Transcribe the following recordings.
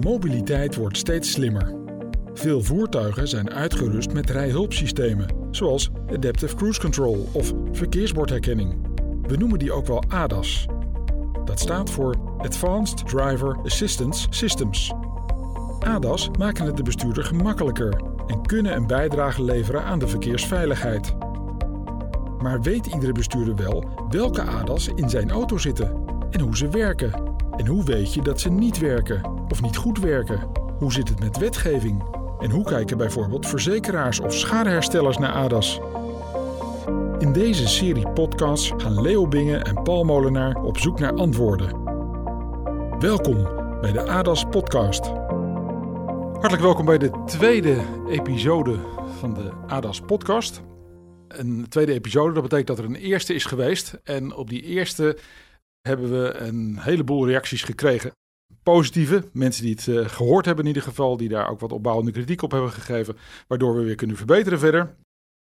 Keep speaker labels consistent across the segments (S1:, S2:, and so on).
S1: Mobiliteit wordt steeds slimmer. Veel voertuigen zijn uitgerust met rijhulpsystemen, zoals Adaptive Cruise Control of verkeersbordherkenning. We noemen die ook wel ADAS. Dat staat voor Advanced Driver Assistance Systems. ADAS maken het de bestuurder gemakkelijker en kunnen een bijdrage leveren aan de verkeersveiligheid. Maar weet iedere bestuurder wel welke ADAS in zijn auto zitten en hoe ze werken? En hoe weet je dat ze niet werken of niet goed werken? Hoe zit het met wetgeving? En hoe kijken bijvoorbeeld verzekeraars of schadeherstellers naar ADAS? In deze serie podcasts gaan Leo Bingen en Paul Molenaar op zoek naar antwoorden. Welkom bij de ADAS Podcast. Hartelijk welkom bij de tweede episode van de ADAS Podcast. Een tweede episode, dat betekent dat er een eerste is geweest. En op die eerste hebben we een heleboel reacties gekregen. Positieve, mensen die het eh, gehoord hebben in ieder geval, die daar ook wat opbouwende kritiek op hebben gegeven, waardoor we weer kunnen verbeteren verder.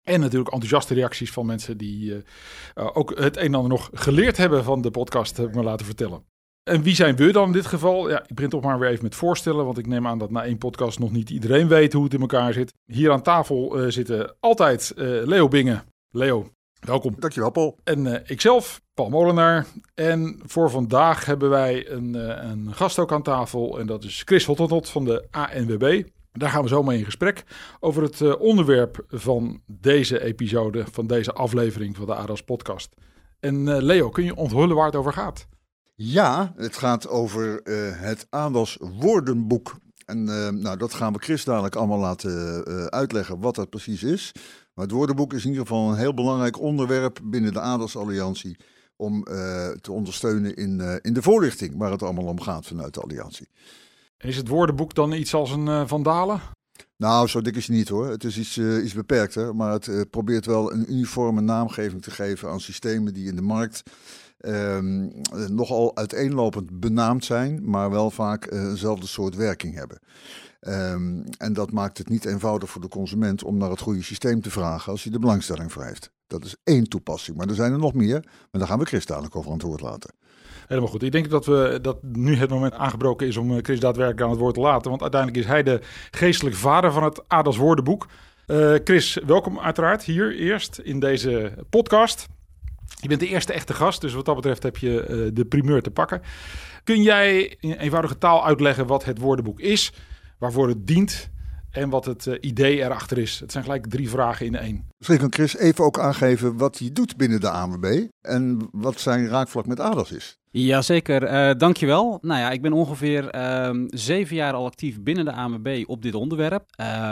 S1: En natuurlijk enthousiaste reacties van mensen die uh, ook het een en ander nog geleerd hebben van de podcast, heb ik me laten vertellen. En wie zijn we dan in dit geval? Ja, ik begin toch maar weer even met voorstellen, want ik neem aan dat na één podcast nog niet iedereen weet hoe het in elkaar zit. Hier aan tafel zitten altijd Leo Bingen. Leo, welkom.
S2: Dankjewel, Paul.
S1: En uh, ikzelf, Paul Molenaar. En voor vandaag hebben wij een, een gast ook aan tafel en dat is Chris Hottentot van de ANWB. Daar gaan we zo mee in gesprek over het uh, onderwerp van deze episode, van deze aflevering van de ADAS podcast. En Leo, kun je onthullen waar het over gaat?
S2: Ja, het gaat over het ADAS woordenboek. En nou, dat gaan we Chris dadelijk allemaal laten uitleggen wat dat precies is. Maar het woordenboek is in ieder geval een heel belangrijk onderwerp binnen de ADAS Alliantie om te ondersteunen in, in de voorlichting waar het allemaal om gaat vanuit de Alliantie.
S1: Is het woordenboek dan iets als een uh, Vandalen?
S2: Nou, zo dik is het niet hoor. Het is iets, uh, iets beperkter, maar het uh, probeert wel een uniforme naamgeving te geven aan systemen die in de markt um, nogal uiteenlopend benaamd zijn, maar wel vaak eenzelfde soort werking hebben. Um, en dat maakt het niet eenvoudig voor de consument om naar het goede systeem te vragen als hij de belangstelling voor heeft. Dat is één toepassing, maar er zijn er nog meer. Maar daar gaan we Chris dadelijk over aan het woord laten.
S1: Helemaal goed. Ik denk dat, we, dat nu het moment aangebroken is om Chris daadwerkelijk aan het woord te laten. Want uiteindelijk is hij de geestelijke vader van het ADAS woordenboek. Uh, Chris, welkom uiteraard hier eerst in deze podcast. Je bent de eerste echte gast, dus wat dat betreft heb je uh, de primeur te pakken. Kun jij in eenvoudige taal uitleggen wat het woordenboek is, waarvoor het dient en wat het uh, idee erachter is. Het zijn gelijk drie vragen in één.
S2: Misschien kan Chris even ook aangeven wat hij doet binnen de ANWB en wat zijn raakvlak met ADAS is.
S3: Jazeker, uh, dankjewel. Nou ja, ik ben ongeveer um, zeven jaar al actief binnen de ANWB op dit onderwerp.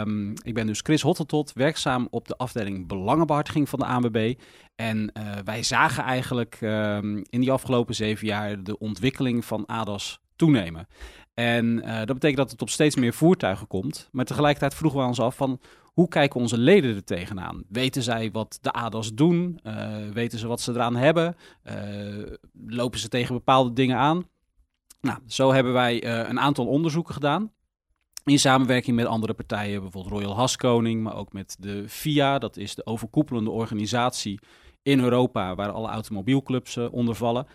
S3: Um, ik ben dus Chris Hottetot, werkzaam op de afdeling belangenbehartiging van de ANWB. En uh, wij zagen eigenlijk um, in die afgelopen zeven jaar de ontwikkeling van ADAS toenemen. En uh, dat betekent dat het op steeds meer voertuigen komt. Maar tegelijkertijd vroegen we ons af van hoe kijken onze leden er tegenaan? Weten zij wat de ADAS doen? Uh, weten ze wat ze eraan hebben? Uh, lopen ze tegen bepaalde dingen aan? Nou, zo hebben wij een aantal onderzoeken gedaan. In samenwerking met andere partijen, bijvoorbeeld Royal Haskoning, maar ook met de FIA, dat is de overkoepelende organisatie in Europa waar alle automobielclubs onder vallen.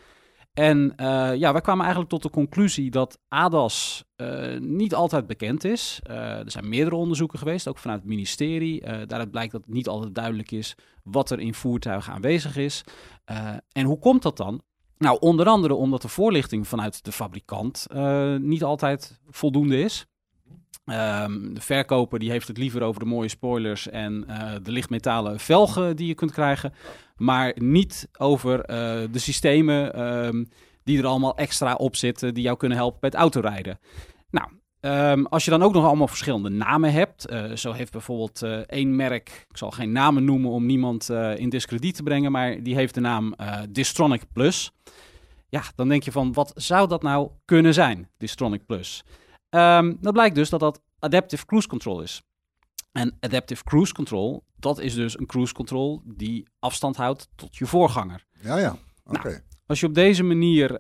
S3: En uh, ja, wij kwamen eigenlijk tot de conclusie dat ADAS uh, niet altijd bekend is. Uh, er zijn meerdere onderzoeken geweest, ook vanuit het ministerie. daaruit blijkt dat het niet altijd duidelijk is wat er in voertuigen aanwezig is. en hoe komt dat dan? Nou, onder andere omdat de voorlichting vanuit de fabrikant niet altijd voldoende is. Um, de verkoper die heeft het liever over de mooie spoilers en uh, de lichtmetalen velgen die je kunt krijgen, maar niet over uh, de systemen um, die er allemaal extra op zitten die jou kunnen helpen bij het autorijden. Nou, um, als je dan ook nog allemaal verschillende namen hebt, uh, zo heeft bijvoorbeeld één merk, ik zal geen namen noemen om niemand in discrediet te brengen, maar die heeft de naam Distronic Plus. Ja, dan denk je van, wat zou dat nou kunnen zijn, Distronic Plus? Um, dat blijkt dus dat dat Adaptive Cruise Control is. En Adaptive Cruise Control, dat is dus een cruise control die afstand houdt tot je voorganger.
S2: Ja, ja. Oké. Okay.
S3: Nou, als je op deze manier uh,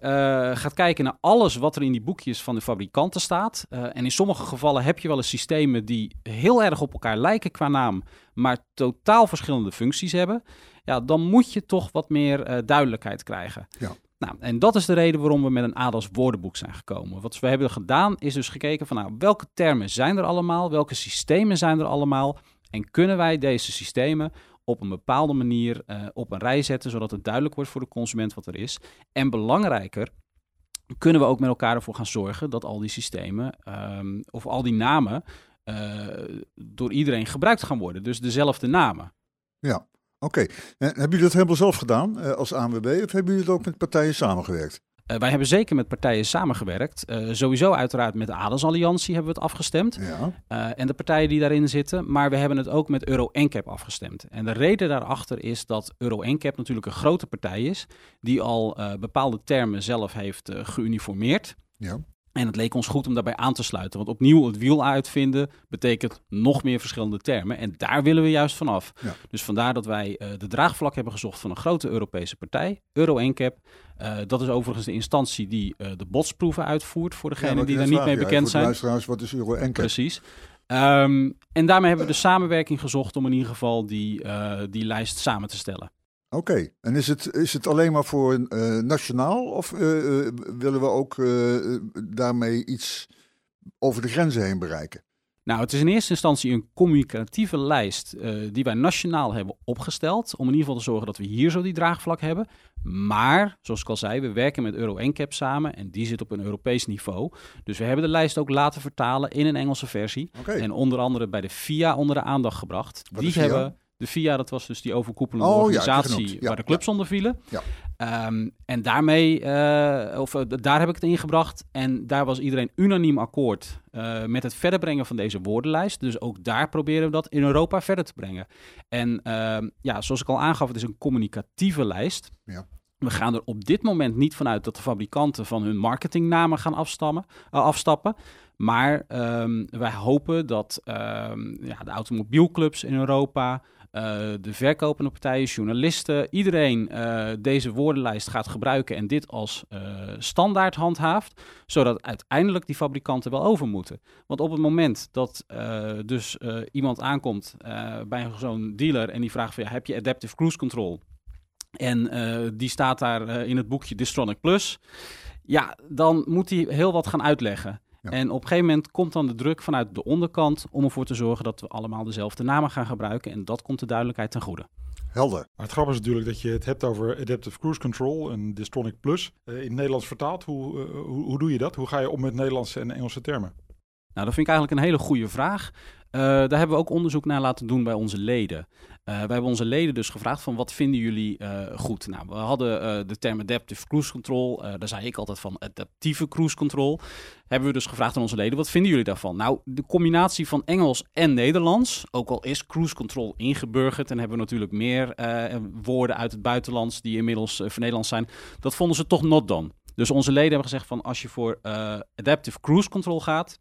S3: gaat kijken naar alles wat er in die boekjes van de fabrikanten staat. Uh, en in sommige gevallen heb je wel eens systemen die heel erg op elkaar lijken qua naam, maar totaal verschillende functies hebben. Ja, dan moet je toch wat meer uh, duidelijkheid krijgen.
S2: Ja.
S3: Nou, en dat is de reden waarom we met een ADAS woordenboek zijn gekomen. Wat we hebben gedaan is dus gekeken van nou, welke termen zijn er allemaal, welke systemen zijn er allemaal en kunnen wij deze systemen op een bepaalde manier uh, op een rij zetten, zodat het duidelijk wordt voor de consument wat er is. En belangrijker, kunnen we ook met elkaar ervoor gaan zorgen dat al die systemen um, of al die namen uh, door iedereen gebruikt gaan worden. Dus dezelfde namen.
S2: Ja, oké. En hebben jullie dat helemaal zelf gedaan uh, als ANWB of hebben jullie het ook met partijen samengewerkt?
S3: Uh, wij hebben zeker met partijen samengewerkt. Uh, sowieso uiteraard met de Adelsalliantie hebben we het afgestemd.
S2: Ja.
S3: Uh, en de partijen die daarin zitten. Maar we hebben het ook met Euro NCAP afgestemd. En de reden daarachter is dat Euro NCAP natuurlijk een grote partij is. Die al bepaalde termen zelf heeft geuniformeerd.
S2: Ja.
S3: En het leek ons goed om daarbij aan te sluiten. Want opnieuw het wiel uitvinden betekent nog meer verschillende termen. En daar willen we juist vanaf.
S2: Ja.
S3: Dus vandaar dat wij uh, de draagvlak hebben gezocht van een grote Europese partij, Euro NCAP. Uh, dat is overigens de instantie die uh, de botsproeven uitvoert voor degenen
S2: ja,
S3: die daar niet mee bekend zijn.
S2: Luisteraars, wat is Euro NCAP?
S3: Precies. Um, en daarmee hebben we de samenwerking gezocht om in ieder geval die, die lijst samen te stellen.
S2: Oké, okay. en is het, is het alleen maar voor uh, nationaal of uh, uh, willen we ook daarmee iets over de grenzen heen bereiken?
S3: Nou, het is in eerste instantie een communicatieve lijst die wij nationaal hebben opgesteld. Om in ieder geval te zorgen dat we hier zo die draagvlak hebben. Maar, zoals ik al zei, we werken met Euro NCAP samen en die zit op een Europees niveau. Dus we hebben de lijst ook laten vertalen in een Engelse versie.
S2: Okay.
S3: En onder andere bij de FIA onder de aandacht gebracht.
S2: Wat
S3: die hebben de FIA, dat was dus die overkoepelende
S2: oh,
S3: organisatie
S2: ja, ja,
S3: waar de clubs
S2: ja.
S3: onder vielen. Um, en daarmee, uh, of uh, daar heb ik het in gebracht. En daar was iedereen unaniem akkoord uh, met het verder brengen van deze woordenlijst. Dus ook daar proberen we dat in Europa verder te brengen. En ehm, ja, zoals ik al aangaf, het is een communicatieve lijst.
S2: Ja.
S3: We gaan er op dit moment niet vanuit dat de fabrikanten van hun marketingnamen gaan afstammen, afstappen. Maar um, wij hopen dat um, ja, de automobielclubs in Europa, de verkopende partijen, journalisten, iedereen uh, deze woordenlijst gaat gebruiken en dit als uh, standaard handhaaft, zodat uiteindelijk die fabrikanten wel over moeten. Want op het moment dat dus iemand aankomt bij zo'n dealer en die vraagt van heb je adaptive cruise control? En die staat daar in het boekje Distronic Plus. Ja, dan moet hij heel wat gaan uitleggen.
S2: Ja.
S3: En op een gegeven moment komt dan de druk vanuit de onderkant om ervoor te zorgen dat we allemaal dezelfde namen gaan gebruiken. En dat komt de duidelijkheid ten goede.
S2: Helder.
S1: Maar het grappige is natuurlijk dat je het hebt over Adaptive Cruise Control en Distronic Plus. Uh, in het Nederlands vertaald, hoe, uh, hoe, hoe doe je dat? Hoe ga je om met Nederlandse en Engelse termen?
S3: Nou, dat vind ik eigenlijk een hele goede vraag. Uh, daar hebben we ook onderzoek naar laten doen bij onze leden. Uh, wij hebben onze leden dus gevraagd van wat vinden jullie uh, goed? Nou, we hadden de term adaptive cruise control. daar zei ik altijd van adaptieve cruise control. Hebben we dus gevraagd aan onze leden, wat vinden jullie daarvan? Nou, de combinatie van Engels en Nederlands, ook al is cruise control ingeburgerd en hebben we natuurlijk meer woorden uit het buitenlands die inmiddels vernederlands zijn, dat vonden ze toch not done. Dus onze leden hebben gezegd van als je voor adaptive cruise control gaat,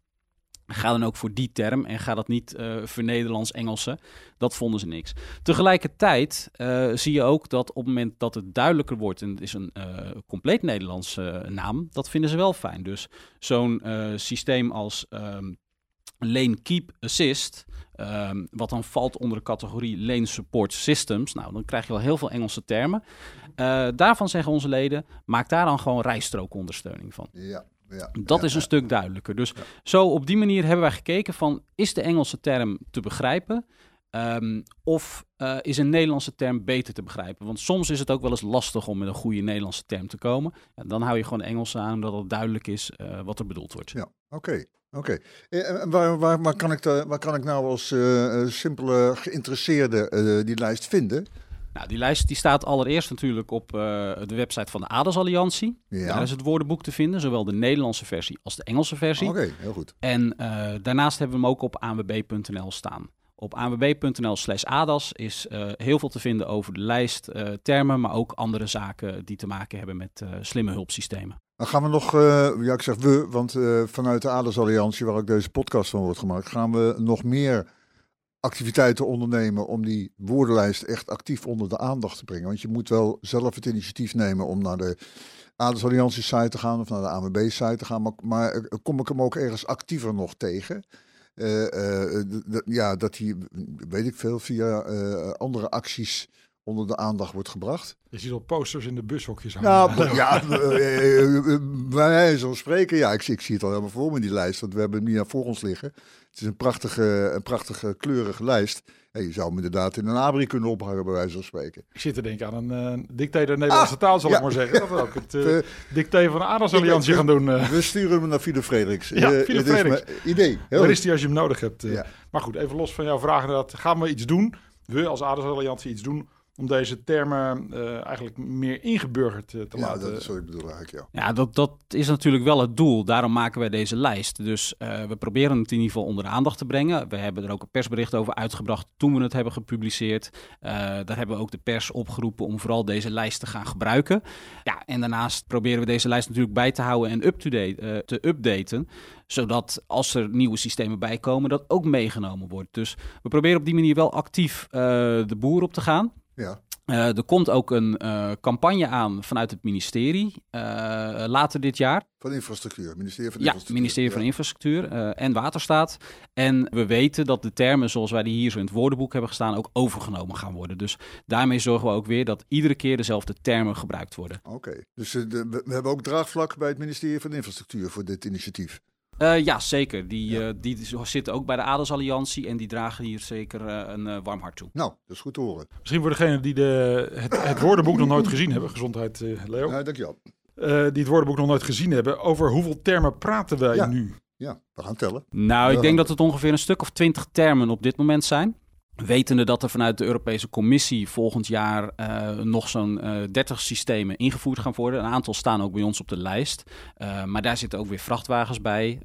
S3: Ga dan ook voor die term en ga dat niet uh, voor Nederlands-Engelse. Dat vonden ze niks. Tegelijkertijd uh, zie je ook dat op het moment dat het duidelijker wordt en het is een uh, compleet Nederlandse naam, dat vinden ze wel fijn. Dus zo'n systeem als um, Lane Keep Assist, um, wat dan valt onder de categorie Lane Support Systems, nou dan krijg je wel heel veel Engelse termen. daarvan zeggen onze leden, maak daar dan gewoon rijstrookondersteuning van.
S2: Ja. Ja,
S3: dat
S2: ja,
S3: is een
S2: ja.
S3: stuk duidelijker. Dus zo op die manier hebben wij gekeken van, is de Engelse term te begrijpen? Ehm, of eh, is een Nederlandse term beter te begrijpen? Want soms is het ook wel eens lastig om met een goede Nederlandse term te komen. En dan hou je gewoon de Engelse aan, omdat het duidelijk is eh, wat er bedoeld wordt.
S2: Ja, oké. Oké. Eh, Waar, waar, waar, kan ik waar kan ik nou als simpele geïnteresseerde die lijst vinden?
S3: Nou, die lijst die staat allereerst natuurlijk op eh, de website van de Adelsalliantie.
S2: Ja.
S3: Daar is het woordenboek te vinden, zowel de Nederlandse versie als de Engelse versie.
S2: Oké, heel goed.
S3: En eh, daarnaast hebben we hem ook op anwb.nl staan. Op anwb.nl slash adas is eh, heel veel te vinden over de lijst termen, maar ook andere zaken die te maken hebben met slimme hulpsystemen.
S2: Dan gaan we nog, ja ik zeg we, want vanuit de Adelsalliantie, waar ook deze podcast van wordt gemaakt, gaan we nog meer activiteiten ondernemen om die woordenlijst echt actief onder de aandacht te brengen. Want je moet wel zelf het initiatief nemen om naar de Adelsalliantie site te gaan of naar de AMB site te gaan. Maar, maar eh, kom ik hem ook ergens actiever nog tegen? Eh, eh, ja, dat hij, weet ik veel, via andere acties onder de aandacht wordt gebracht.
S1: Je ziet al posters in de bushokjes hangen.
S2: Nou, ja, bij mij zo spreken, ja, ik, ik zie het al helemaal voor me, die lijst. Want we hebben hem hier voor ons liggen. Het is een prachtige, een prachtige kleurige lijst. En je zou hem inderdaad in een abri kunnen ophangen, bij wijze van spreken.
S1: Ik zit te denken aan een uh, dictator Nederlandse ah, taal, zal ik maar zeggen. Dat ook het uh, dictator van de Aardasalliantie gaan doen. Uh.
S2: We sturen hem naar Fido Frederiks.
S1: Ja, Frederiks.
S2: idee.
S1: Heel Daar is hij als je hem nodig hebt. Ja. Maar goed, even los van jouw vraag. Dat gaan we iets doen? We als Aardasalliantie iets doen om deze termen uh, eigenlijk meer ingeburgerd uh, te
S2: ja,
S1: laten.
S2: Ja, dat is wat ik bedoel eigenlijk, ja.
S3: Ja, dat, dat is natuurlijk wel het doel. Daarom maken wij deze lijst. Dus uh, we proberen het in ieder geval onder de aandacht te brengen. We hebben er ook een persbericht over uitgebracht toen we het hebben gepubliceerd. daar hebben we ook de pers opgeroepen om vooral deze lijst te gaan gebruiken. Ja, en daarnaast proberen we deze lijst natuurlijk bij te houden en up-to-date te updaten zodat als er nieuwe systemen bijkomen, dat ook meegenomen wordt. Dus we proberen op die manier wel actief de boer op te gaan.
S2: Ja.
S3: Uh, er komt ook een uh, campagne aan vanuit het ministerie uh, later dit jaar.
S2: Van Infrastructuur, ministerie van
S3: ja,
S2: Infrastructuur.
S3: ministerie ja. van Infrastructuur en Waterstaat. En we weten dat de termen zoals wij die hier zo in het woordenboek hebben gestaan ook overgenomen gaan worden. Dus daarmee zorgen we ook weer dat iedere keer dezelfde termen gebruikt worden.
S2: Oké, dus de, we hebben ook draagvlak bij het ministerie van Infrastructuur voor dit initiatief.
S3: Uh, ja, zeker. Die, ja. Uh, die zitten ook bij de Adelsalliantie en die dragen hier zeker uh, een warm hart toe.
S2: Nou, dat is goed te horen.
S1: Misschien voor degenen die de, het, het woordenboek nog nooit gezien hebben. Gezondheid, Leo.
S2: Ja, dankjewel.
S1: die het woordenboek nog nooit gezien hebben. Over hoeveel termen praten wij
S2: ja.
S1: nu?
S2: Ja, we gaan tellen.
S3: Nou, ik denk dat het ongeveer een stuk of twintig termen op dit moment zijn. Wetende dat er vanuit de Europese Commissie volgend jaar uh, nog zo'n uh, 30 systemen ingevoerd gaan worden. Een aantal staan ook bij ons op de lijst. Uh, maar daar zitten ook weer vrachtwagens bij.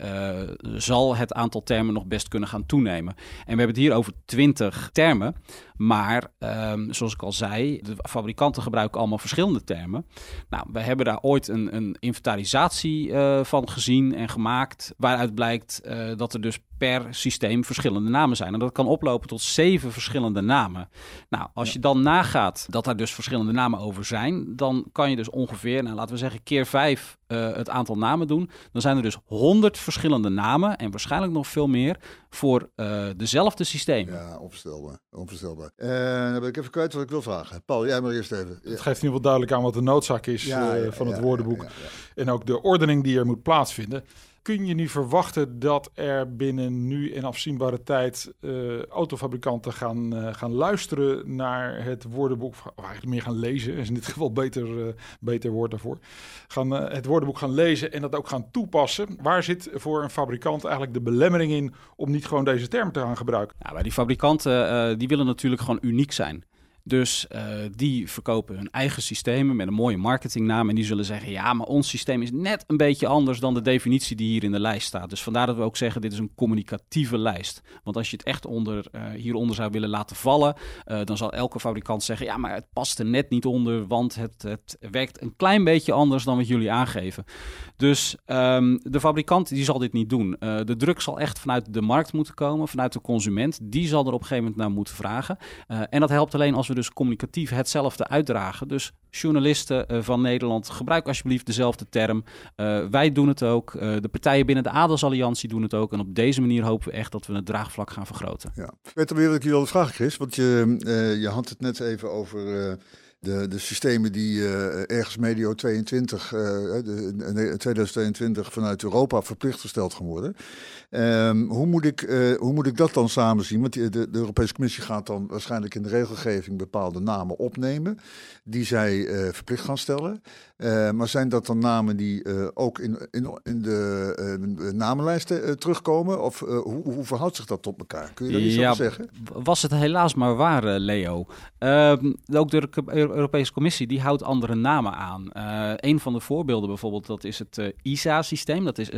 S3: zal het aantal termen nog best kunnen gaan toenemen. En we hebben het hier over 20 termen. Maar um, zoals ik al zei, de fabrikanten gebruiken allemaal verschillende termen. Nou, we hebben daar ooit een, een inventarisatie van gezien en gemaakt. Waaruit blijkt dat er dus per systeem verschillende namen zijn. En dat kan oplopen tot zeven verschillende namen. Nou, als ja. je dan nagaat dat er dus verschillende namen over zijn, dan kan je dus ongeveer, nou, laten we zeggen, keer vijf uh, het aantal namen doen. Dan zijn er dus honderd verschillende namen en waarschijnlijk nog veel meer voor uh, dezelfde systemen.
S2: Ja, onvoorstelbaar. onvoorstelbaar. Uh, dan ben ik even kwijt wat ik wil vragen. Paul, jij maar eerst even.
S1: Het geeft in ieder geval duidelijk aan wat de noodzaak is ja, ja, van het woordenboek. En ook de ordening die er moet plaatsvinden kun je nu verwachten dat er binnen nu en afzienbare tijd uh, autofabrikanten gaan, uh, gaan luisteren naar het woordenboek, of eigenlijk meer gaan lezen, is in dit geval beter, uh, beter woord daarvoor, gaan het woordenboek gaan lezen en dat ook gaan toepassen. Waar zit voor een fabrikant eigenlijk de belemmering in om niet gewoon deze term te gaan gebruiken?
S3: Maar die fabrikanten die willen natuurlijk gewoon uniek zijn. Dus uh, die verkopen hun eigen systemen met een mooie marketingnaam. En die zullen zeggen: ja, maar ons systeem is net een beetje anders dan de definitie die hier in de lijst staat. Dus vandaar dat we ook zeggen: dit is een communicatieve lijst. Want als je het echt onder, uh, hieronder zou willen laten vallen, uh, dan zal elke fabrikant zeggen: ja, maar het past er net niet onder, want het, het werkt een klein beetje anders dan wat jullie aangeven. Dus um, de fabrikant die zal dit niet doen. de druk zal echt vanuit de markt moeten komen, vanuit de consument. Die zal er op een gegeven moment naar moeten vragen. en dat helpt alleen als we dus communicatief hetzelfde uitdragen. Dus journalisten uh, van Nederland, gebruik alsjeblieft dezelfde term. Uh, wij doen het ook. Uh, de partijen binnen de Adelsalliantie doen het ook. En op deze manier hopen we echt dat we het draagvlak gaan vergroten.
S2: Ja. Weet weer dat ik je wilde vragen, Chris? Want je, je had het net even over de, de systemen die uh, ergens medio 22, uh, de, 2022 vanuit Europa verplicht gesteld gaan worden. Um, hoe, moet ik, uh, hoe moet ik dat dan samen zien? Want de, de, Europese Commissie gaat dan waarschijnlijk in de regelgeving bepaalde namen opnemen, die zij verplicht gaan stellen. maar zijn dat dan namen die ook in, in, in de namenlijsten terugkomen? Of hoe, hoe verhoudt zich dat tot elkaar? Kun je daar iets ja, over zeggen?
S3: Was het helaas maar waar, Leo. Ehm, ook de Europese Commissie die houdt andere namen aan. Uh, een van de voorbeelden bijvoorbeeld, dat is het uh, ISA-systeem. Dat is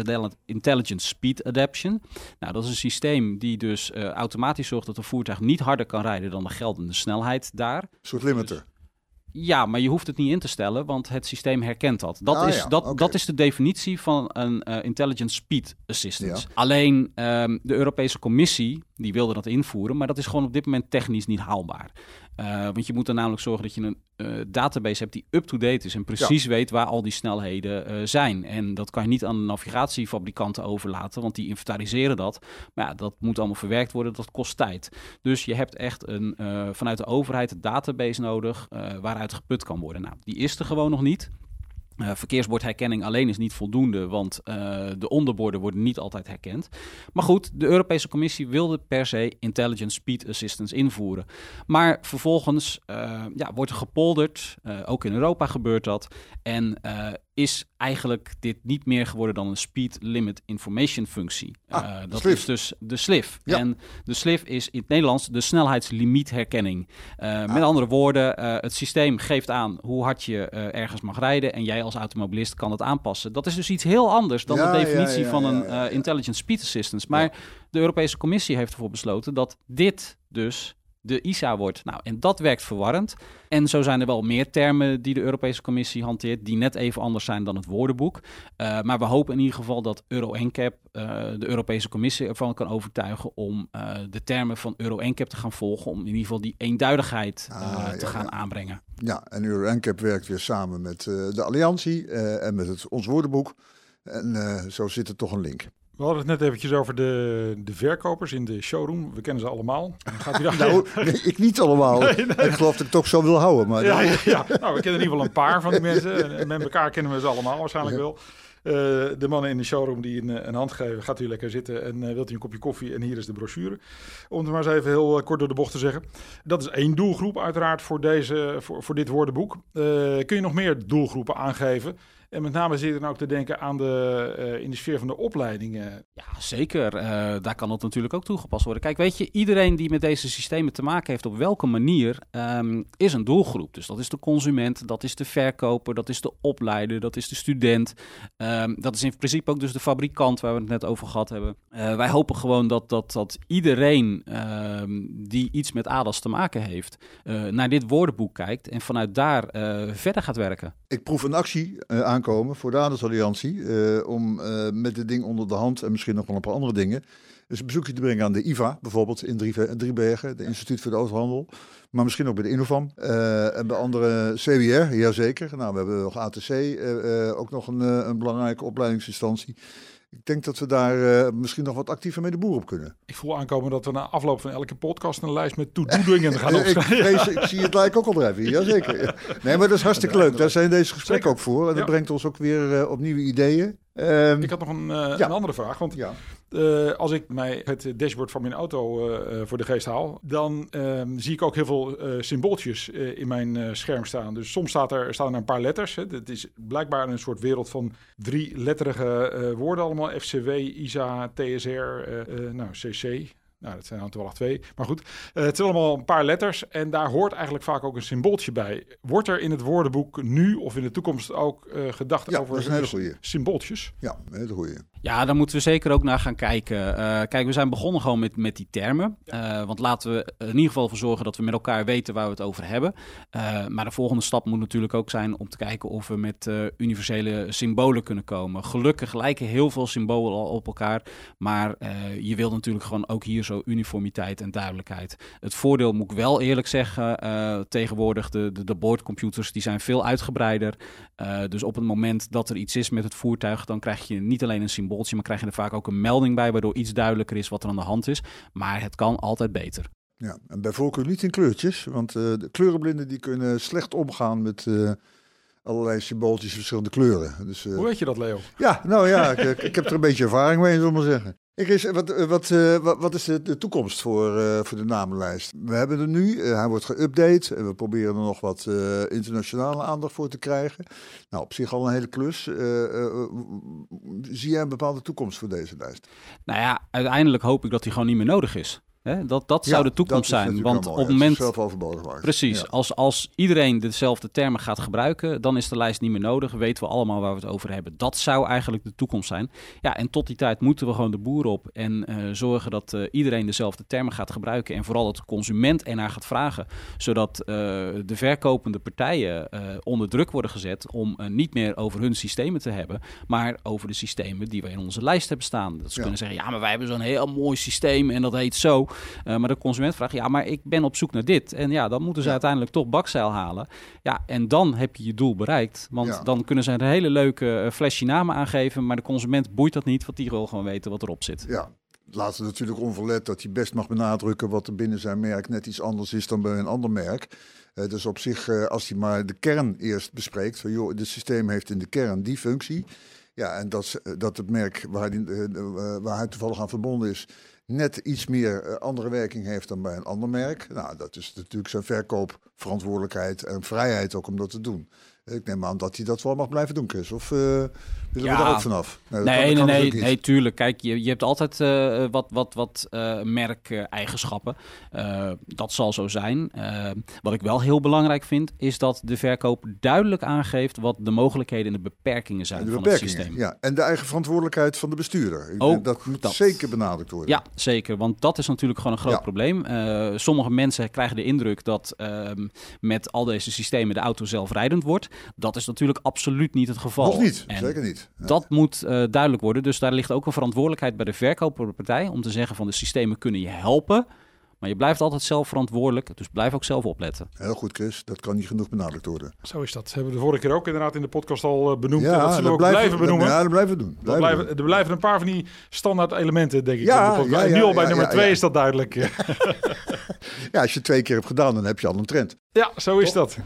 S3: Intelligent Speed Adaption. Nou, dat is een systeem die dus uh, automatisch zorgt dat een voertuig niet harder kan rijden dan de geldende snelheid daar. Een
S2: soort limiter. Dus,
S3: ja, maar je hoeft het niet in te stellen, want het systeem herkent dat. Dat, ah, is, ja. dat, okay. dat is de definitie van een uh, Intelligent Speed Assistance. Ja. Alleen um, de Europese Commissie, die wilde dat invoeren, maar dat is gewoon op dit moment technisch niet haalbaar. Uh, want je moet er namelijk zorgen dat je een uh, database hebt die up-to-date is en precies weet waar al die snelheden uh, zijn. En dat kan je niet aan de navigatiefabrikanten overlaten, want die inventariseren dat. Maar ja, dat moet allemaal verwerkt worden, dat kost tijd. Dus je hebt echt een, vanuit de overheid een database nodig waaruit geput kan worden. Nou, die is er gewoon nog niet. Uh, verkeersbordherkenning alleen is niet voldoende, want uh, de onderborden worden niet altijd herkend. Maar goed, de Europese Commissie wilde per se Intelligent Speed Assistance invoeren. Maar vervolgens uh, ja, wordt er gepolderd, ook in Europa gebeurt dat. En is eigenlijk dit niet meer geworden dan een speed limit information functie.
S2: Ah, uh, dat is dus
S3: de SLIF. Ja. En de SLIF is in het Nederlands de snelheidslimietherkenning. Uh, ah. Met andere woorden, uh, het systeem geeft aan hoe hard je ergens mag rijden en jij als automobilist kan het aanpassen. Dat is dus iets heel anders dan ja, de definitie ja, van een intelligent speed assistance. Maar de Europese Commissie heeft ervoor besloten dat dit dus de ISA wordt. Nou, en dat werkt verwarrend. En zo zijn er wel meer termen die de Europese Commissie hanteert, die net even anders zijn dan het woordenboek. Uh, maar we hopen in ieder geval dat Euro NCAP uh, de Europese Commissie ervan kan overtuigen om uh, de termen van Euro NCAP te gaan volgen, om in ieder geval die eenduidigheid ah, te ja, gaan ja. aanbrengen.
S2: Ja, en Euro NCAP werkt weer samen met de Alliantie en met het, ons woordenboek. En zo zit er toch een link.
S1: We hadden het net eventjes over de, de verkopers in de showroom. We kennen ze allemaal.
S2: Gaat u daar... nou, nee, ik niet allemaal. Nee, nee. Ik geloof dat ik toch zo wil houden. Maar
S1: ja, ja, ja, nou, we kennen in ieder geval een paar van die mensen. En met elkaar kennen we ze allemaal waarschijnlijk wel. Uh, de mannen in de showroom die een, een hand geven, gaat u lekker zitten en uh, wilt u een kopje koffie en hier is de brochure. Om het maar eens even heel uh, kort door de bocht te zeggen. Dat is één doelgroep uiteraard voor, deze, voor, voor dit woordenboek. kun je nog meer doelgroepen aangeven? En met name zit je dan ook te denken aan de, uh, in de sfeer van de opleidingen.
S3: Ja, zeker. Uh, daar kan dat natuurlijk ook toegepast worden. Kijk, weet je, iedereen die met deze systemen te maken heeft, op welke manier, um, is een doelgroep. Dus dat is de consument, dat is de verkoper, dat is de opleider, dat is de student. Um, dat is in principe ook dus de fabrikant waar we het net over gehad hebben. Uh, wij hopen gewoon dat, dat, dat iedereen um, die iets met ADAS te maken heeft, naar dit woordenboek kijkt en vanuit daar verder gaat werken.
S2: Ik proef een actie aan aankomen voor de Adelsalliantie. Uh, om uh, met dit ding onder de hand en misschien nog wel een paar andere dingen. Dus een bezoekje te brengen aan de IVA, bijvoorbeeld in Driebergen, de Instituut voor de Autohandel. Maar misschien ook bij de Innovam uh, en bij andere CWR, jazeker. Nou, we hebben nog ATC, ook nog een, een belangrijke opleidingsinstantie. Ik denk dat we daar uh, misschien nog wat actiever mee de boer op kunnen.
S1: Ik voel aankomen dat we na afloop van elke podcast een lijst met to-do-dingen gaan
S2: opschrijven. ik, ik, zie het lijk ook al drijven, jazeker. Nee, maar dat is hartstikke leuk. Daar zijn deze gesprekken ook voor. En dat ja. brengt ons ook weer uh, op nieuwe ideeën.
S1: Um, ik had nog een, uh, ja. een andere vraag. Want ja. Uh, als ik mij het dashboard van mijn auto uh, voor de geest haal, dan um, zie ik ook heel veel symbooltjes in mijn scherm staan. Dus soms staat er, staan er een paar letters. Hè. Het is blijkbaar een soort wereld van drie letterige woorden allemaal. FCW, ISA, TSR, nou, CC. Nou, dat zijn dan toevallig twee. Maar goed, uh, het zijn allemaal een paar letters. En daar hoort eigenlijk vaak ook een symbooltje bij. Wordt er in het woordenboek nu of in de toekomst ook uh, gedacht
S2: ja,
S1: over
S2: dat is een hele
S1: symbooltjes?
S2: Ja, een hele goeie.
S3: Ja, daar moeten we zeker ook naar gaan kijken. Uh, kijk, we zijn begonnen gewoon met, met die termen. Ja. want laten we in ieder geval voor zorgen dat we met elkaar weten waar we het over hebben. maar de volgende stap moet natuurlijk ook zijn om te kijken of we met universele symbolen kunnen komen. Gelukkig lijken heel veel symbolen al op elkaar. Maar je wilt natuurlijk gewoon ook hier zo uniformiteit en duidelijkheid. Het voordeel moet ik wel eerlijk zeggen, tegenwoordig de, de, de boordcomputers die zijn veel uitgebreider. Dus op het moment dat er iets is met het voertuig, dan krijg je niet alleen een symbooltje, maar krijg je er vaak ook een melding bij, waardoor iets duidelijker is wat er aan de hand is. Maar het kan altijd beter.
S2: Ja, en bij voorkeur niet in kleurtjes, want uh, de kleurenblinden die kunnen slecht omgaan met allerlei symbooltjes verschillende kleuren. Dus,
S1: Hoe weet je dat, Leo?
S2: Ja, nou ja, ik, ik, heb er een beetje ervaring mee, zullen we maar zeggen. Ik is, wat, eh, wat, uh, wat, wat, is de, de toekomst voor, uh, voor de namenlijst? We hebben er nu, uh, hij wordt geüpdate en we proberen er nog wat internationale aandacht voor te krijgen. Nou, op zich al een hele klus. zie jij een bepaalde toekomst voor deze lijst?
S3: Nou ja, uiteindelijk hoop ik dat hij gewoon niet meer nodig is. Hè? Dat, dat zou de toekomst zijn. Want op het moment.
S2: Zelfoverbodig
S3: Precies. Ja. Als, als iedereen dezelfde termen gaat gebruiken, dan is de lijst niet meer nodig. Weten we allemaal waar we het over hebben. Dat zou eigenlijk de toekomst zijn. Ja, en tot die tijd moeten we gewoon de boer op en uh, zorgen dat uh, iedereen dezelfde termen gaat gebruiken. En vooral dat de consument ernaar gaat vragen. Zodat uh, de verkopende partijen onder druk worden gezet om niet meer over hun systemen te hebben, maar over de systemen die we in onze lijst hebben staan. Dat ze ja. kunnen zeggen, ja, maar wij hebben zo'n heel mooi systeem en dat heet zo. Uh, maar de consument vraagt, ja, maar ik ben op zoek naar dit. En ja, dan moeten ze uiteindelijk toch bakzeil halen. Ja, en dan heb je je doel bereikt. Want dan kunnen ze een hele leuke flesje namen aangeven, maar de consument boeit dat niet, want die wil gewoon weten wat erop zit.
S2: Ja, laat ze natuurlijk onverlet dat hij best mag benadrukken wat er binnen zijn merk net iets anders is dan bij een ander merk. Uh, dus op zich, uh, als hij maar de kern eerst bespreekt, van joh, dit systeem heeft in de kern die functie. Ja, en dat, dat het merk waar uh, waar hij toevallig aan verbonden is, net iets meer andere werking heeft dan bij een ander merk. Nou, dat is natuurlijk zijn verkoopverantwoordelijkheid en vrijheid ook om dat te doen. Ik neem aan dat hij dat wel mag blijven doen, Chris. Of uh, willen we daar ook vanaf?
S3: Nee, nee, nee, nee, nee, tuurlijk. Kijk, je, je hebt altijd uh, wat, wat, wat uh, merkeigenschappen. dat zal zo zijn. wat ik wel heel belangrijk vind, is dat de verkoop duidelijk aangeeft wat de mogelijkheden en de beperkingen zijn de van het systeem.
S2: Ja, en de eigen verantwoordelijkheid van de bestuurder. Ook dat moet dat. zeker benadrukt worden.
S3: Ja, zeker. Want dat is natuurlijk gewoon een groot probleem. sommige mensen krijgen de indruk dat ehm, met al deze systemen de auto zelfrijdend wordt. Dat is natuurlijk absoluut niet het geval.
S2: Nog niet, zeker niet.
S3: Dat moet uh, duidelijk worden. Dus daar ligt ook een verantwoordelijkheid bij de verkoperpartij om te zeggen van de systemen kunnen je helpen. Maar je blijft altijd zelf verantwoordelijk, dus blijf ook zelf opletten.
S2: Heel goed, Chris. Dat kan niet genoeg benadrukt worden.
S1: Zo is dat. Dat hebben we de vorige keer ook inderdaad in de podcast al uh, benoemd. Ja, dat zullen we ook blijven, benoemen.
S2: Ja, dat blijven we doen.
S1: Blijven blijven, er blijven een paar van die standaard elementen, denk ik. Ja, ja, ja, nu al bij nummer twee is dat duidelijk.
S2: ja, als je twee keer hebt gedaan, dan heb je al een trend.
S1: Ja, zo is dat.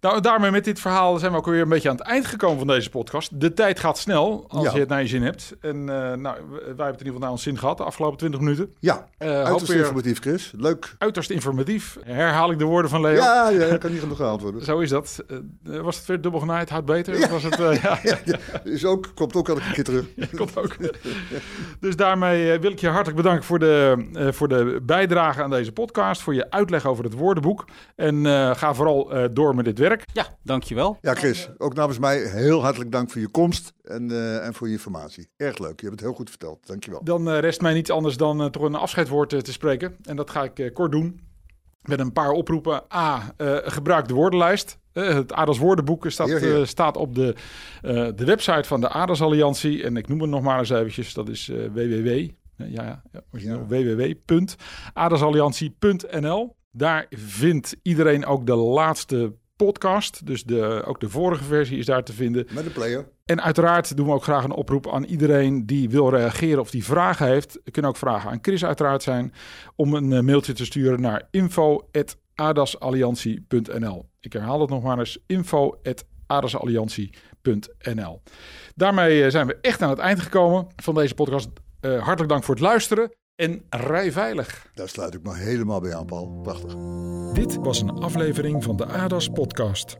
S1: Nou, daarmee met dit verhaal zijn we ook weer een beetje aan het eind gekomen van deze podcast. De tijd gaat snel, als je het naar je zin hebt. En uh, nou, wij hebben het in ieder geval naar ons zin gehad de afgelopen 20 minuten.
S2: Ja, uh, uiterst informatief, Chris. Leuk.
S1: Uiterst informatief. Herhaal ik de woorden van Leo.
S2: Ja, ja kan niet genoeg gehaald worden.
S1: Zo is dat. Uh, was het weer dubbel genaaid, houdt beter? Ja. Was het, ja.
S2: ja, ja. Is ook, komt ook elke keer terug.
S1: komt ook. dus daarmee wil ik je hartelijk bedanken voor de, voor de bijdrage aan deze podcast. Voor je uitleg over het woordenboek. En ga vooral door met dit werk.
S3: Ja, dankjewel.
S2: Ja, Chris, ook namens mij heel hartelijk dank voor je komst en, uh, en voor je informatie. Erg leuk, je hebt het heel goed verteld. Dankjewel.
S1: Dan uh, rest mij niets anders dan uh, toch een afscheidwoord te spreken. En dat ga ik kort doen. Met een paar oproepen. A, gebruik de woordenlijst. het ADAS woordenboek staat, staat op de, de website van de ADAS Alliantie. En ik noem het nog maar eens eventjes. Dat is www. Ja, ja, ja. www.adasalliantie.nl. Daar vindt iedereen ook de laatste podcast. Dus de, ook de vorige versie is daar te vinden.
S2: Met de player.
S1: En uiteraard doen we ook graag een oproep aan iedereen die wil reageren of die vragen heeft. Kunnen ook vragen aan Chris uiteraard zijn. Om een eh, mailtje te sturen naar info.adasalliantie.nl Ik herhaal het nog maar eens. info.adasalliantie.nl Daarmee eh, zijn we echt aan het eind gekomen van deze podcast. Uh, hartelijk dank voor het luisteren en rij veilig.
S2: Daar sluit ik me helemaal bij aan, Paul. Prachtig.
S1: Dit was een aflevering van de ADAS podcast.